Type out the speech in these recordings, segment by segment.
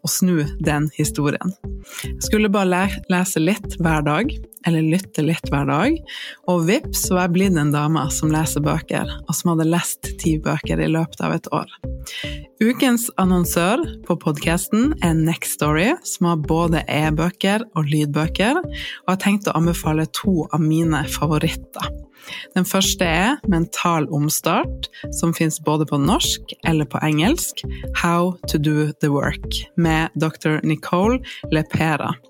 og snu den historien. Jeg skulle bare lese litt hver dag, eller lytte litt hver dag, og vips var jeg blitt en dame som leser bøker, og som hadde lest ti bøker i løpet av et år. Ukens annonsør på podkasten er Next Story, som har både e-bøker og lydbøker, og har tenkt å anbefale to av mine favoritter. Den første er Mental omstart, som fins både på norsk eller på engelsk, How to do the work, med dr. Nicole Lepera,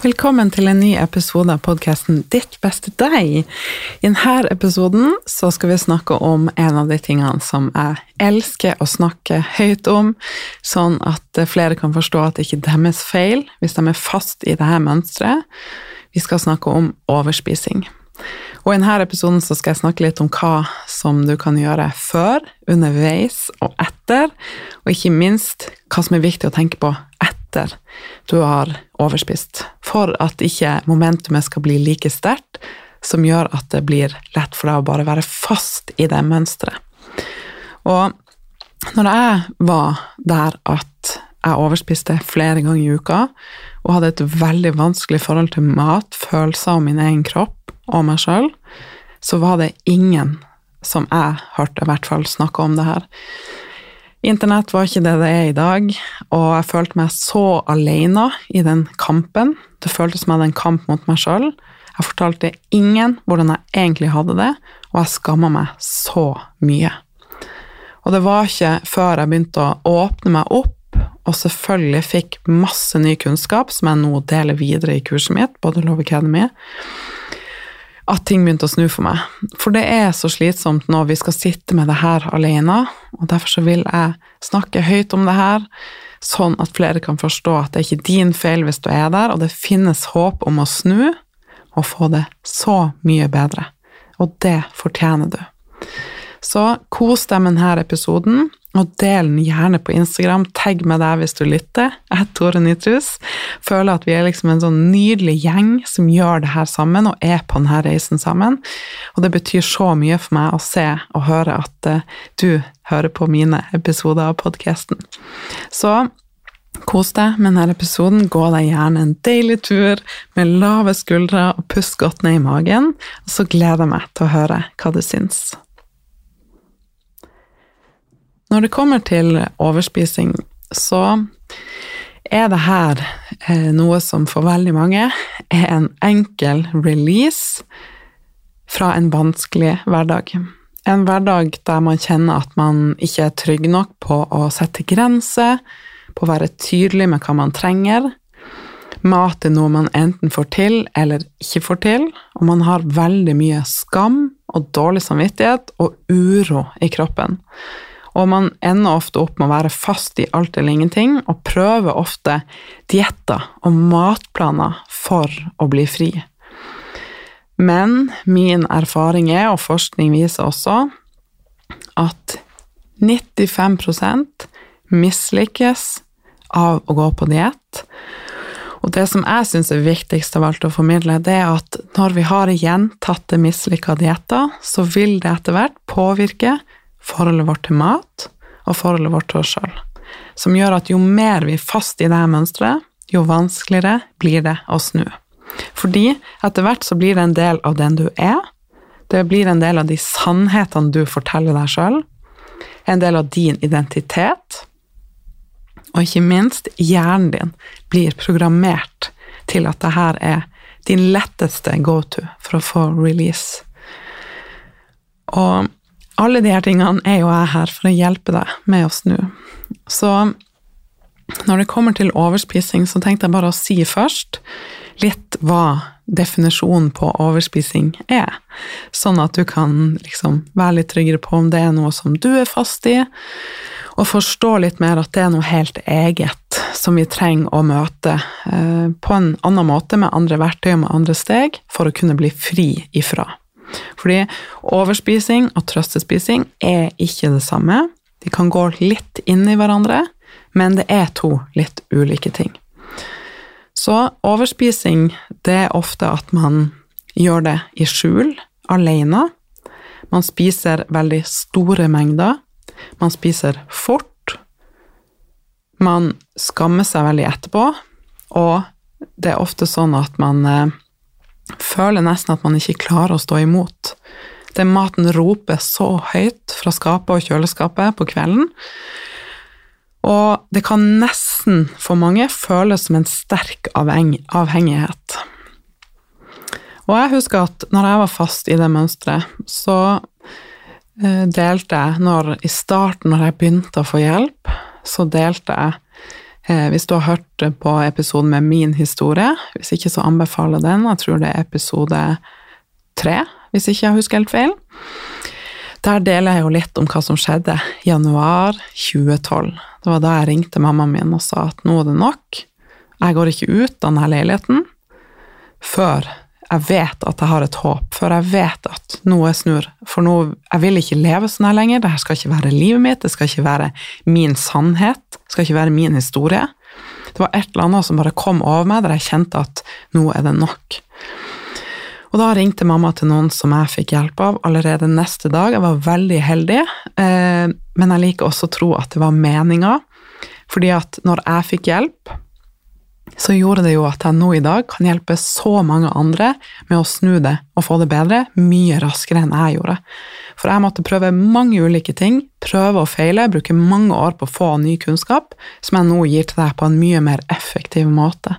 Velkommen til en ny episode av podkasten Ditt beste deg. I denne episoden skal vi snakke om en av de tingene som jeg elsker å snakke høyt om, sånn at flere kan forstå at det ikke er deres feil hvis de er fast i dette mønsteret. Vi skal snakke om overspising. Og I denne episoden skal jeg snakke litt om hva som du kan gjøre før, underveis og etter, og ikke minst hva som er viktig å tenke på etter du har overspist, for at ikke momentumet skal bli like sterkt, som gjør at det blir lett for deg å bare være fast i det mønsteret. Og når jeg var der at jeg overspiste flere ganger i uka, og hadde et veldig vanskelig forhold til mat, følelser om min egen kropp og meg sjøl, så var det ingen som jeg hørte, i hvert fall, snakke om det her. Internett var ikke det det er i dag, og jeg følte meg så alene i den kampen. Det føltes som jeg hadde en kamp mot meg sjøl. Jeg fortalte ingen hvordan jeg egentlig hadde det, og jeg skamma meg så mye. Og det var ikke før jeg begynte å åpne meg opp, og selvfølgelig fikk masse ny kunnskap som jeg nå deler videre i kurset mitt, både Love Academy, at ting begynte å snu for meg. For det er så slitsomt når vi skal sitte med det her alene, og derfor så vil jeg snakke høyt om det her, sånn at flere kan forstå at det er ikke din feil hvis du er der, og det finnes håp om å snu og få det så mye bedre. Og det fortjener du. Så kos deg med denne episoden, og del den gjerne på Instagram. Tagg meg der hvis du lytter. Jeg heter Tore Nytrus. Føler at vi er liksom en sånn nydelig gjeng som gjør det her sammen, og er på denne reisen sammen. Og det betyr så mye for meg å se og høre at uh, du hører på mine episoder av podkasten. Så Kos deg med denne episoden. Gå deg gjerne en deilig tur med lave skuldre og pust godt ned i magen. Og så gleder jeg meg til å høre hva du syns. Når det kommer til overspising, så er det her eh, noe som for veldig mange er en enkel release fra en vanskelig hverdag. En hverdag der man kjenner at man ikke er trygg nok på å sette grenser, på å være tydelig med hva man trenger. Mat er noe man enten får til eller ikke får til, og man har veldig mye skam og dårlig samvittighet og uro i kroppen. Og man ender ofte opp med å være fast i alt eller ingenting, og prøver ofte dietter og matplaner for å bli fri. Men min erfaring er, og forskning viser også, at 95% mislykkes av å gå på diett. Og det som jeg syns er viktigst av alt å formidle, det er at når vi har gjentatte mislykka dietter, så vil det etter hvert påvirke forholdet vårt til mat og forholdet vårt til oss sjøl. Som gjør at jo mer vi er fast i det mønsteret, jo vanskeligere blir det å snu. Fordi etter hvert så blir det en del av den du er. Det blir en del av de sannhetene du forteller deg sjøl. En del av din identitet. Og ikke minst, hjernen din blir programmert til at det her er din letteste go-to for å få release. Og alle de her tingene er jo jeg her for å hjelpe deg med å snu. Så når det kommer til overspising, så tenkte jeg bare å si først litt hva definisjonen på overspising er, sånn at du kan liksom være litt tryggere på om det er noe som du er fast i, og forstå litt mer at det er noe helt eget som vi trenger å møte eh, på en annen måte, med andre verktøy og med andre steg, for å kunne bli fri ifra. Fordi overspising og trøstespising er ikke det samme. De kan gå litt inn i hverandre, men det er to litt ulike ting. Så overspising, det er ofte at man gjør det i skjul, alene. Man spiser veldig store mengder. Man spiser fort. Man skammer seg veldig etterpå, og det er ofte sånn at man eh, føler nesten at man ikke klarer å stå imot. Den maten roper så høyt fra skapet og kjøleskapet på kvelden og det kan nesten for mange føles som en sterk avhengighet. Og jeg husker at når jeg var fast i det mønsteret, så eh, delte jeg når, I starten, når jeg begynte å få hjelp, så delte jeg Hvis du har hørt på episoden med min historie, hvis ikke så anbefaler den, jeg tror det er episode tre, hvis ikke jeg husker helt feil. Der deler jeg jo litt om hva som skjedde januar 2012. Det var da jeg ringte mammaen min og sa at nå er det nok. Jeg går ikke ut av denne leiligheten før jeg vet at jeg har et håp, før jeg vet at noe snur. For nå, jeg vil ikke leve sånn her lenger, det her skal ikke være livet mitt, det skal ikke være min sannhet, det skal ikke være min historie. Det var et eller annet som bare kom over meg, der jeg kjente at nå er det nok. Og da ringte mamma til noen som jeg fikk hjelp av allerede neste dag. Jeg var veldig heldig, eh, men jeg liker også å tro at det var meninga. Fordi at når jeg fikk hjelp, så gjorde det jo at jeg nå i dag kan hjelpe så mange andre med å snu det og få det bedre mye raskere enn jeg gjorde. For jeg måtte prøve mange ulike ting, prøve og feile, bruke mange år på å få ny kunnskap, som jeg nå gir til deg på en mye mer effektiv måte.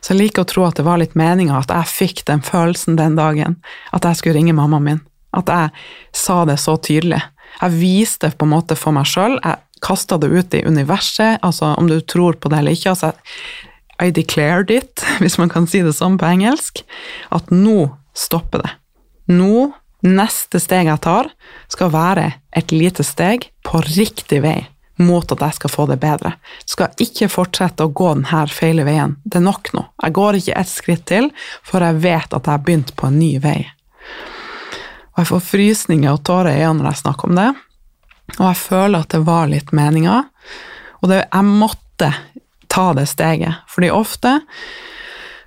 Så jeg liker å tro at det var litt meninga at jeg fikk den følelsen den dagen, at jeg skulle ringe mammaen min. At jeg sa det så tydelig. Jeg viste på en måte for meg sjøl, jeg kasta det ut i universet, altså om du tror på det eller ikke. altså I declared it, hvis man kan si det sånn på engelsk, at nå stopper det. Nå, neste steg jeg tar, skal være et lite steg på riktig vei mot at jeg skal få det bedre. Skal ikke fortsette å gå denne feile veien. Det er nok nå. Jeg går ikke ett skritt til, for jeg vet at jeg har begynt på en ny vei. Og jeg får frysninger og tårer i øynene når jeg snakker om det. Og jeg føler at det var litt meninga. Og det, jeg måtte ta det steget. Fordi ofte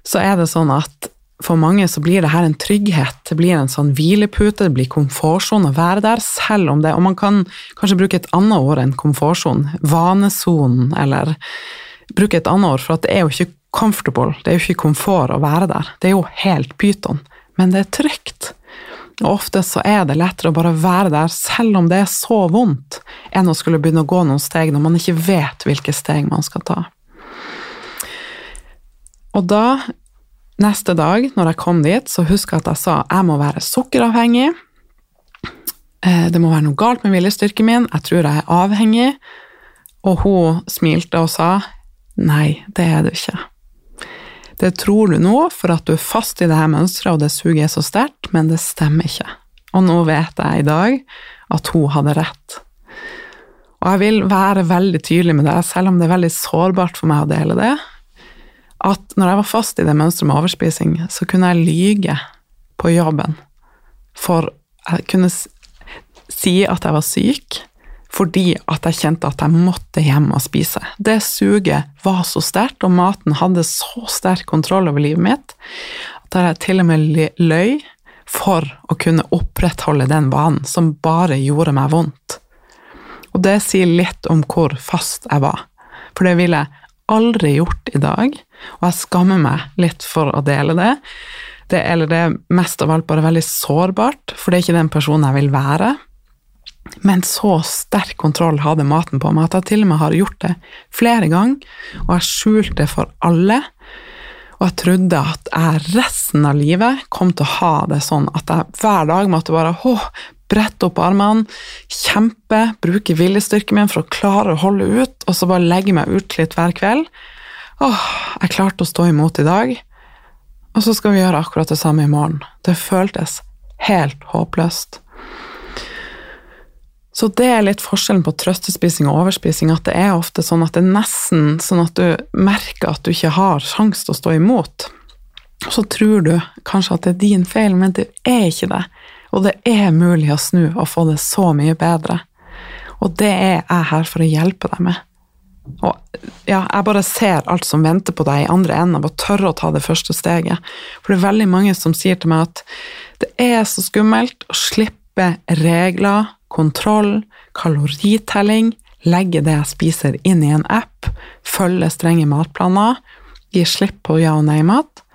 så er det sånn at for mange så blir det her en trygghet, det blir en sånn hvilepute, det blir komfortsone å være der, selv om det Og man kan kanskje bruke et annet ord enn komfortsone, vanesonen, eller bruke et annet ord, for at det er jo ikke comfortable, det er jo ikke komfort å være der. Det er jo helt pyton, men det er trygt. Og ofte så er det lettere å bare være der, selv om det er så vondt, enn å skulle begynne å gå noen steg når man ikke vet hvilke steg man skal ta. Og da Neste dag, når jeg kom dit, så husker jeg at jeg sa jeg må være sukkeravhengig. Eh, det må være noe galt med viljestyrken min, jeg tror jeg er avhengig. Og hun smilte og sa nei, det er du ikke. Det tror du nå for at du er fast i det her mønsteret og det suget er så sterkt, men det stemmer ikke. Og nå vet jeg i dag at hun hadde rett. Og jeg vil være veldig tydelig med det, selv om det er veldig sårbart for meg å dele det, at når jeg var fast i det mønsteret med overspising, så kunne jeg lyge på jobben for jeg kunne si at jeg var syk fordi at jeg kjente at jeg måtte hjem og spise. Det suget var så sterkt, og maten hadde så sterk kontroll over livet mitt at jeg til og med løy for å kunne opprettholde den vanen som bare gjorde meg vondt. Og det sier litt om hvor fast jeg var, for det ville jeg aldri gjort i dag, og jeg skammer meg litt for å dele det. det eller det er mest av alt bare veldig sårbart, for det er ikke den personen jeg vil være. Men så sterk kontroll hadde maten på meg at jeg til og med har gjort det flere ganger, og jeg skjulte det for alle. Og jeg trodde at jeg resten av livet kom til å ha det sånn at jeg hver dag måtte bare åh, brette opp armene, kjempe, bruke viljestyrken min for å klare å holde ut, og så bare legge meg utslitt hver kveld. Åh, jeg klarte å stå imot i dag, og så skal vi gjøre akkurat det samme i morgen. Det føltes helt håpløst. Så det er litt forskjellen på trøstespising og overspising, at det er ofte sånn at det er nesten sånn at du merker at du ikke har sjanse til å stå imot. Og så tror du kanskje at det er din feil, men det er ikke det. Og det er mulig å snu og få det så mye bedre. Og det er jeg her for å hjelpe deg med. Og ja, jeg bare ser alt som venter på deg i andre enden av å tørre å ta det første steget. For det er veldig mange som sier til meg at det er så skummelt å slippe regler, kontroll, kaloritelling, legge det jeg spiser inn i en app, følge strenge matplaner, gi slipp på ja- og nei-mat.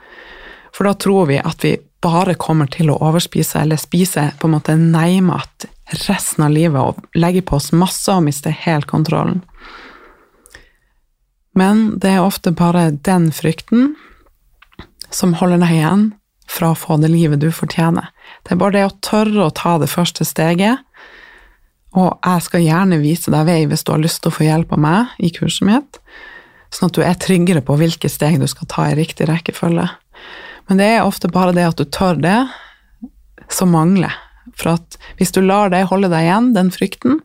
For da tror vi at vi bare kommer til å overspise eller spise på en måte nei-mat resten av livet og legge på oss masse og miste helt kontrollen. Men det er ofte bare den frykten som holder deg igjen fra å få det livet du fortjener. Det er bare det å tørre å ta det første steget, og jeg skal gjerne vise deg vei hvis du har lyst til å få hjelp av meg i kurset mitt, sånn at du er tryggere på hvilke steg du skal ta i riktig rekkefølge. Men det er ofte bare det at du tør det, som mangler. For at hvis du lar det holde deg igjen, den frykten,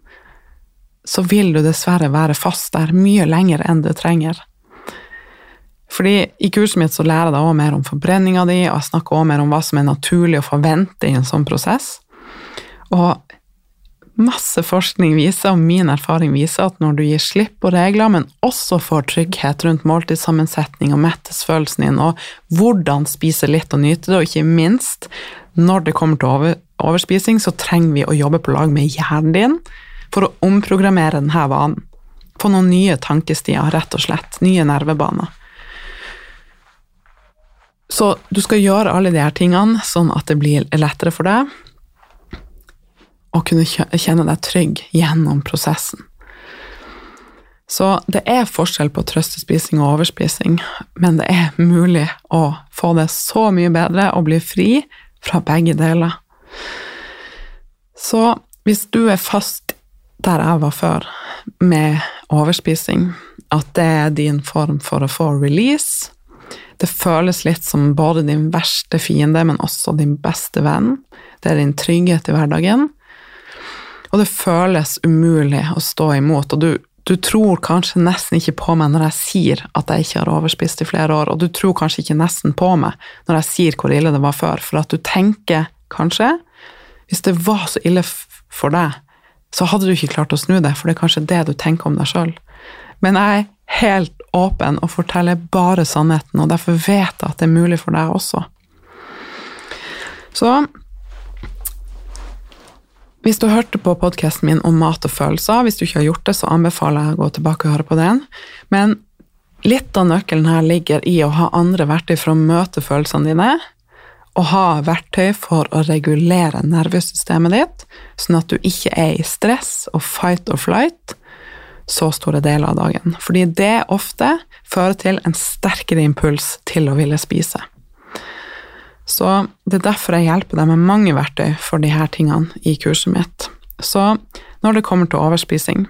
så vil du dessverre være fast der mye lenger enn du trenger. Fordi I kurset mitt så lærer jeg deg også mer om forbrenninga di, og jeg snakker også mer om hva som er naturlig å forvente i en sånn prosess. Og masse forskning viser, og min erfaring viser, at når du gir slipp på regler, men også får trygghet rundt måltidssammensetning og mettesfølelsen din, og hvordan spise litt og nyte det, og ikke minst når det kommer til over, overspising, så trenger vi å jobbe på lag med hjernen din for å omprogrammere denne vanen. Få noen nye tankestier, rett og slett. Nye nervebaner. Så du skal gjøre alle de her tingene sånn at det blir lettere for deg å kunne kjenne deg trygg gjennom prosessen. Så det er forskjell på trøstespising og overspising, men det er mulig å få det så mye bedre og bli fri fra begge deler. Så hvis du er fast der jeg var før, med overspising, at det er din form for å få release Det føles litt som både din verste fiende, men også din beste venn. Det er din trygghet i hverdagen og det føles umulig å stå imot. Og du, du, tror kanskje nesten ikke på meg når jeg sier at jeg ikke har overspist i flere år, og du tror kanskje ikke nesten på meg når jeg sier hvor ille det var før, for at du tenker kanskje Hvis det var så ille for deg, så hadde du ikke klart å snu det, for det er kanskje det du tenker om deg sjøl. Men jeg er helt åpen og forteller bare sannheten, og derfor vet jeg at det er mulig for deg også. Så hvis du hørte på podkasten min om mat og følelser, hvis du ikke har gjort det, så anbefaler jeg å gå tilbake og høre på den. Men litt av nøkkelen her ligger i å ha andre verktøy for å møte følelsene dine, og ha verktøy for å regulere nervesystemet ditt, sånn at du ikke er i stress og fight or flight så store deler av dagen. Fordi det ofte fører til en sterkere impuls til å ville spise. Så det er derfor jeg hjelper deg med mange verktøy for de her tingene i kurset mitt. Så når det kommer til overspising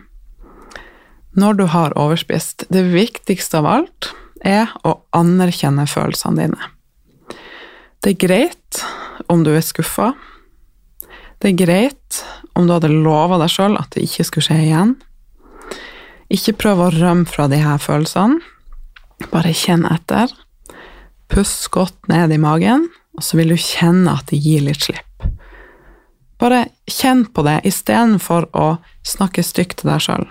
Når du har overspist, det viktigste av alt er å anerkjenne følelsene dine. Det er greit om du er skuffa. Det er greit om du hadde lova deg sjøl at det ikke skulle skje igjen. Ikke prøv å rømme fra de her følelsene. Bare kjenn etter. Puss godt ned i magen, og så vil du kjenne at det gir litt slipp. Bare kjenn på det istedenfor å snakke stygt til deg sjøl.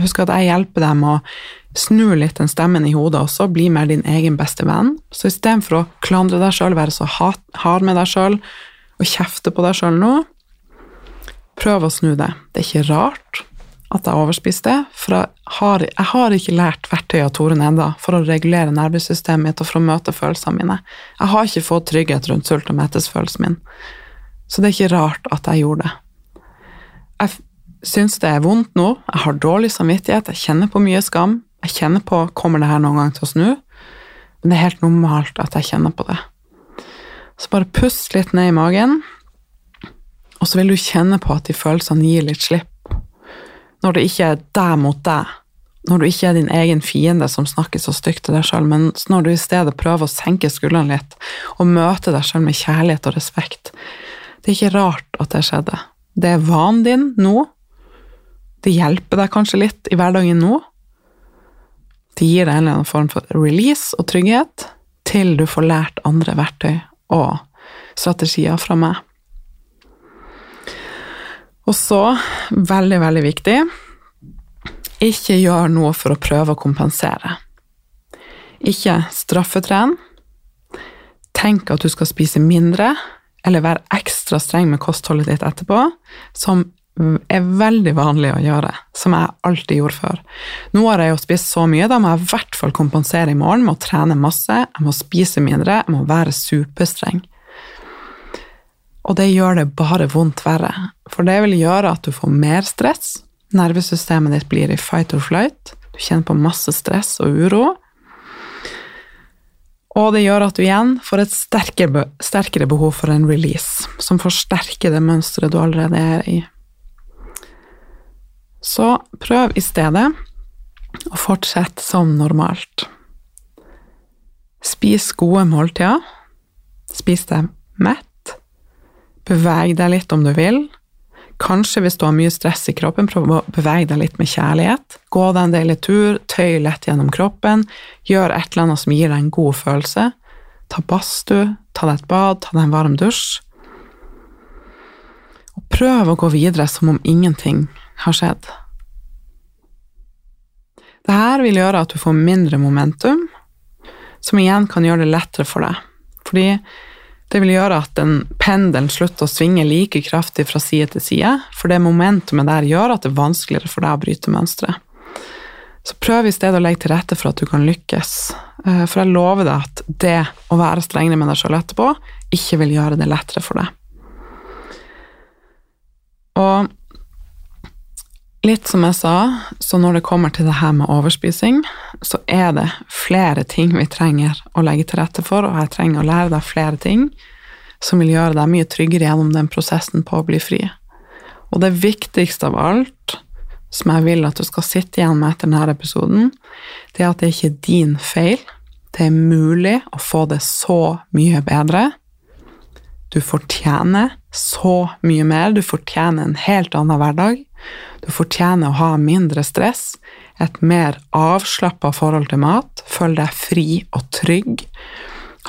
Husk at jeg hjelper deg med å snu litt den stemmen i hodet også, bli mer din egen beste venn. Så istedenfor å klandre deg sjøl, være så hard med deg sjøl og kjefte på deg sjøl nå, prøv å snu det. Det er ikke rart at jeg overspiste, for jeg har, jeg har ikke lært verktøy av Toren enda for å regulere nervesystemet mitt og for å møte følelsene mine. Jeg har ikke fått trygghet rundt sult og mettelsesfølelsen min. Så det er ikke rart at jeg gjorde det. Jeg syns det er vondt nå, jeg har dårlig samvittighet, jeg kjenner på mye skam. Jeg kjenner på kommer det her noen gang til å snu, men det er helt normalt at jeg kjenner på det. Så bare pust litt ned i magen, og så vil du kjenne på at de følelsene gir litt slipp. Når det ikke er deg mot deg, når du ikke er din egen fiende som snakker så stygt til deg sjøl, men når du i stedet prøver å senke skuldrene litt og møte deg sjøl med kjærlighet og respekt. Det er ikke rart at det skjedde. Det er vanen din nå. Det hjelper deg kanskje litt i hverdagen nå. Det gir deg en eller annen form for release og trygghet til du får lært andre verktøy og strategier fra meg. Og så, veldig, veldig viktig, ikke gjør noe for å prøve å kompensere. Ikke straffetren. Tenk at du skal spise mindre, eller være ekstra streng med kostholdet ditt etterpå, som er veldig vanlig å gjøre, som jeg alltid gjorde før. Nå har jeg jo spist så mye, da må jeg i hvert fall kompensere i morgen med å trene masse, jeg må spise mindre, jeg må være superstreng. Og det gjør det bare vondt verre, for det vil gjøre at du får mer stress, nervesystemet ditt blir i fight or flight, du kjenner på masse stress og uro. Og det gjør at du igjen får et sterkere, sterkere behov for en release, som forsterker det mønsteret du allerede er i. Så prøv i stedet å fortsette som normalt. Spis gode måltider. Spis deg mett. Beveg deg litt om du vil. Kanskje hvis du har mye stress i kroppen, prøv å bevege deg litt med kjærlighet. Gå deg en deilig tur, tøy lett gjennom kroppen. Gjør et eller annet som gir deg en god følelse. Ta badstue, ta deg et bad, ta deg en varm dusj. Og prøv å gå videre som om ingenting har skjedd. Dette vil gjøre at du får mindre momentum, som igjen kan gjøre det lettere for deg. Fordi det vil gjøre at den pendelen slutter å svinge like kraftig fra side til side, for det momentumet der gjør at det er vanskeligere for deg å bryte mønsteret. Så prøv i stedet å legge til rette for at du kan lykkes, eh, for jeg lover deg at det å være strengere med deg sjøl etterpå ikke vil gjøre det lettere for deg. Og litt som jeg sa, så når det kommer til det her med overspising, så er det flere ting vi trenger å legge til rette for, og jeg trenger å lære deg flere ting som vil gjøre deg mye tryggere gjennom den prosessen på å bli fri. Og det viktigste av alt, som jeg vil at du skal sitte igjen med etter denne episoden, det er at det ikke er din feil. Det er mulig å få det så mye bedre. Du fortjener så mye mer. Du fortjener en helt annen hverdag. Du fortjener å ha mindre stress, et mer avslappa forhold til mat, føl deg fri og trygg.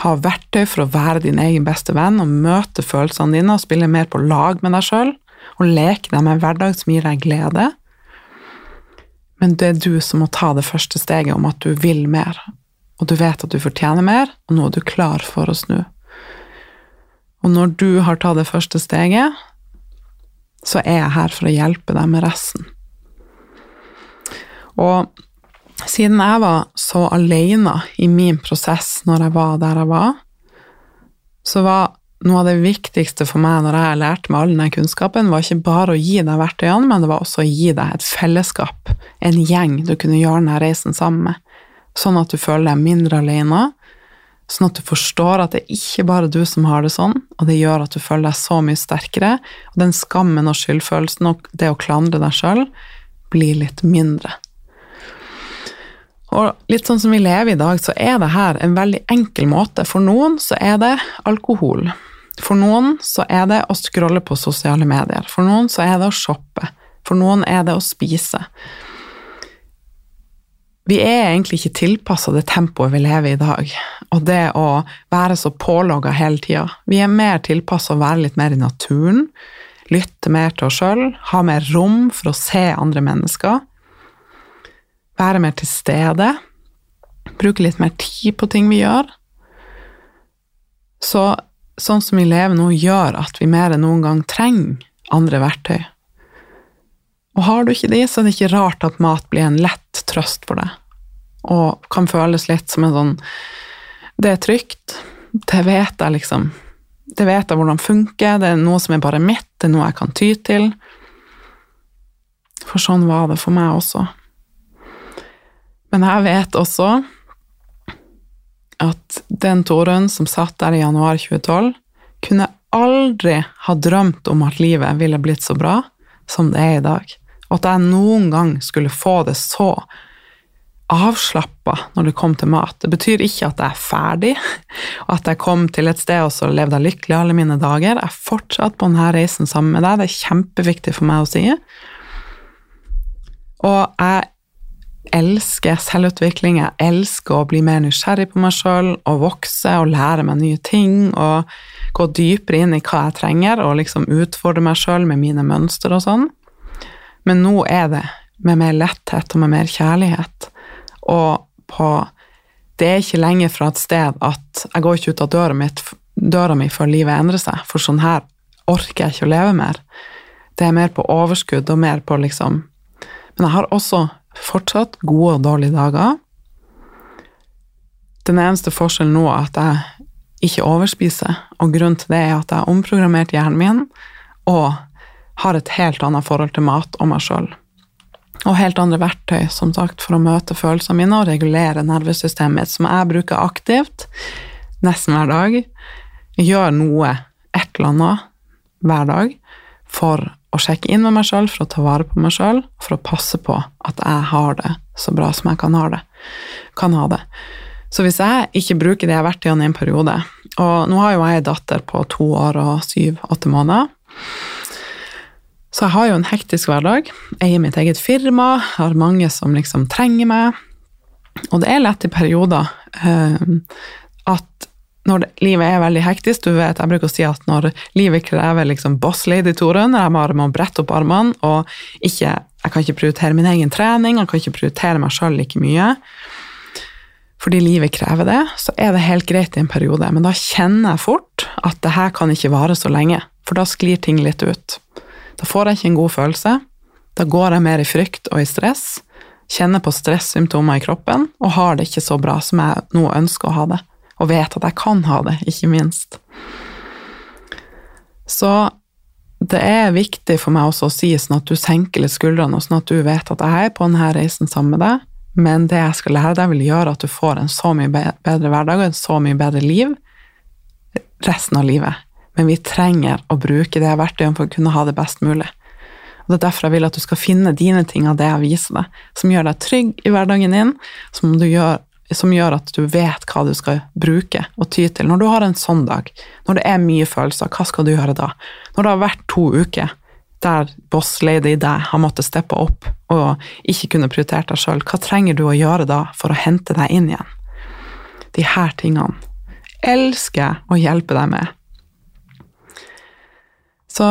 Ha verktøy for å være din egen beste venn og møte følelsene dine og spille mer på lag med deg sjøl og leke deg med en hverdag som gir deg glede. Men det er du som må ta det første steget om at du vil mer, og du vet at du fortjener mer, og nå er du klar for å snu. Og når du har tatt det første steget, så er jeg her for å hjelpe deg med resten. Og siden jeg var så alene i min prosess når jeg var der jeg var, så var noe av det viktigste for meg når jeg lærte meg all denne kunnskapen, var ikke bare å gi deg verktøyene, men det var også å gi deg et fellesskap, en gjeng du kunne gjøre denne reisen sammen med, sånn at du føler deg mindre alene, sånn at du forstår at det er ikke bare du som har det sånn, og det gjør at du føler deg så mye sterkere, og den skammen og skyldfølelsen og det å klandre deg sjøl blir litt mindre. Og litt sånn som vi lever i dag, så er det her en veldig enkel måte. For noen så er det alkohol. For noen så er det å scrolle på sosiale medier. For noen så er det å shoppe. For noen er det å spise. Vi er egentlig ikke tilpassa det tempoet vi lever i i dag, og det å være så pålogga hele tida. Vi er mer tilpassa å være litt mer i naturen, lytte mer til oss sjøl, ha mer rom for å se andre mennesker, være mer til stede, bruke litt mer tid på ting vi gjør. Så sånn som vi lever nå, gjør at vi mer enn noen gang trenger andre verktøy. Og har du ikke de, så er det ikke rart at mat blir en lett trøst for det. og kan føles litt som en sånn Det er trygt, det vet jeg, liksom. Det vet jeg hvordan funker, det er noe som er bare mitt, det er noe jeg kan ty til. For sånn var det for meg også. Men jeg vet også at den Torunn som satt der i januar 2012, kunne aldri ha drømt om at livet ville blitt så bra som det er i dag. Og at jeg noen gang skulle få det så avslappa når det kom til mat. Det betyr ikke at jeg er ferdig, og at jeg kom til et sted og så levde jeg lykkelig alle mine dager. Jeg er fortsatt på denne reisen sammen med deg, det er kjempeviktig for meg å si. Og jeg elsker selvutvikling, jeg elsker å bli mer nysgjerrig på meg sjøl og vokse og lære meg nye ting og gå dypere inn i hva jeg trenger, og liksom utfordre meg sjøl med mine mønster og sånn. Men nå er det med mer letthet og med mer kjærlighet. Og på Det er ikke lenge fra et sted at jeg går ikke ut av døra, mitt, døra mi før livet endrer seg, for sånn her orker jeg ikke å leve mer. Det er mer på overskudd og mer på liksom Men jeg har også fortsatt gode og dårlige dager. Den eneste forskjellen nå er at jeg ikke overspiser, og grunnen til det er at jeg har omprogrammert hjernen min og har et helt annet forhold til mat og meg sjøl. Og helt andre verktøy som sagt, for å møte følelsene mine og regulere nervesystemet mitt, som jeg bruker aktivt nesten hver dag. Gjør noe, et eller annet, hver dag for å sjekke inn med meg sjøl, for å ta vare på meg sjøl, for å passe på at jeg har det så bra som jeg kan ha det. Kan ha det. Så hvis jeg ikke bruker vært igjen i en periode Og nå har jo jeg ei datter på to år og syv-åtte måneder. Så jeg har jo en hektisk hverdag. Jeg eier mitt eget firma, har mange som liksom trenger meg. Og det er lett i perioder eh, at når det, livet er veldig hektisk, du vet, jeg bruker å si at når livet krever liksom boss lady Torunn, når jeg bare må brette opp armene og ikke, jeg kan ikke prioritere min egen trening, jeg kan ikke prioritere meg sjøl like mye, fordi livet krever det, så er det helt greit i en periode. Men da kjenner jeg fort at det her kan ikke vare så lenge, for da sklir ting litt ut. Da får jeg ikke en god følelse, da går jeg mer i frykt og i stress, kjenner på stressymptomer i kroppen og har det ikke så bra som jeg nå ønsker å ha det og vet at jeg kan ha det, ikke minst. Så det er viktig for meg også å si sånn at du senker litt skuldrene, og sånn at du vet at jeg er på denne reisen sammen med deg, men det jeg skal lære deg, vil gjøre at du får en så mye bedre hverdag og en så mye bedre liv resten av livet. Men vi trenger å bruke det verktøyet for å kunne ha det best mulig. Og Det er derfor jeg vil at du skal finne dine ting av det jeg viser deg, som gjør deg trygg i hverdagen din, som gjør som gjør at du vet hva du skal bruke og ty til. Når du har en sånn dag, når det er mye følelser, hva skal du gjøre da? Når det har vært to uker der boss lady deg har måttet steppe opp og ikke kunne prioritert deg sjøl, hva trenger du å gjøre da for å hente deg inn igjen? De her tingene elsker jeg å hjelpe deg med. Så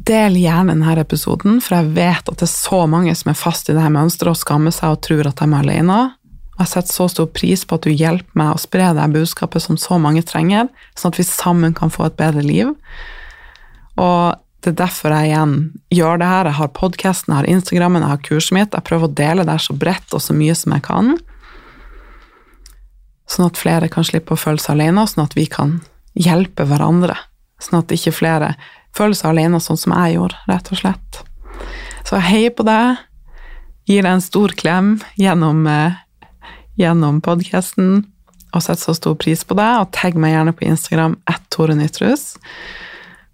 del gjerne denne episoden, for jeg vet at det er så mange som er fast i dette mønsteret og skammer seg og tror at de er alene. Jeg setter så stor pris på at du hjelper meg å spre det budskapet som så mange trenger, sånn at vi sammen kan få et bedre liv. Og det er derfor jeg igjen gjør det her. Jeg har podkasten, jeg har Instagrammen, jeg har kurset mitt. Jeg prøver å dele det så bredt og så mye som jeg kan. Sånn at flere kan slippe å føle seg alene, og sånn at vi kan hjelpe hverandre. Sånn at ikke flere føler seg alene sånn som jeg gjorde, rett og slett. Så jeg heier på deg, gir deg en stor klem gjennom eh, gjennom podkasten og setter så stor pris på deg. Og tagg meg gjerne på Instagram at Tore Nytrus.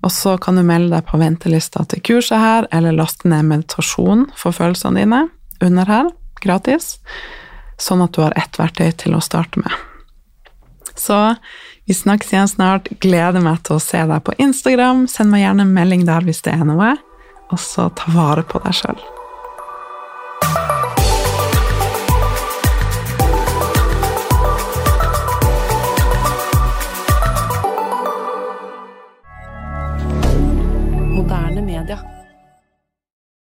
Og så kan du melde deg på ventelista til kurset her, eller laste ned meditasjon for følelsene dine under her, gratis. Sånn at du har ett verktøy til å starte med. Så vi snakkes igjen snart. Gleder meg til å se deg på Instagram. Send meg gjerne en melding der hvis det er noe. Og så ta vare på deg sjøl.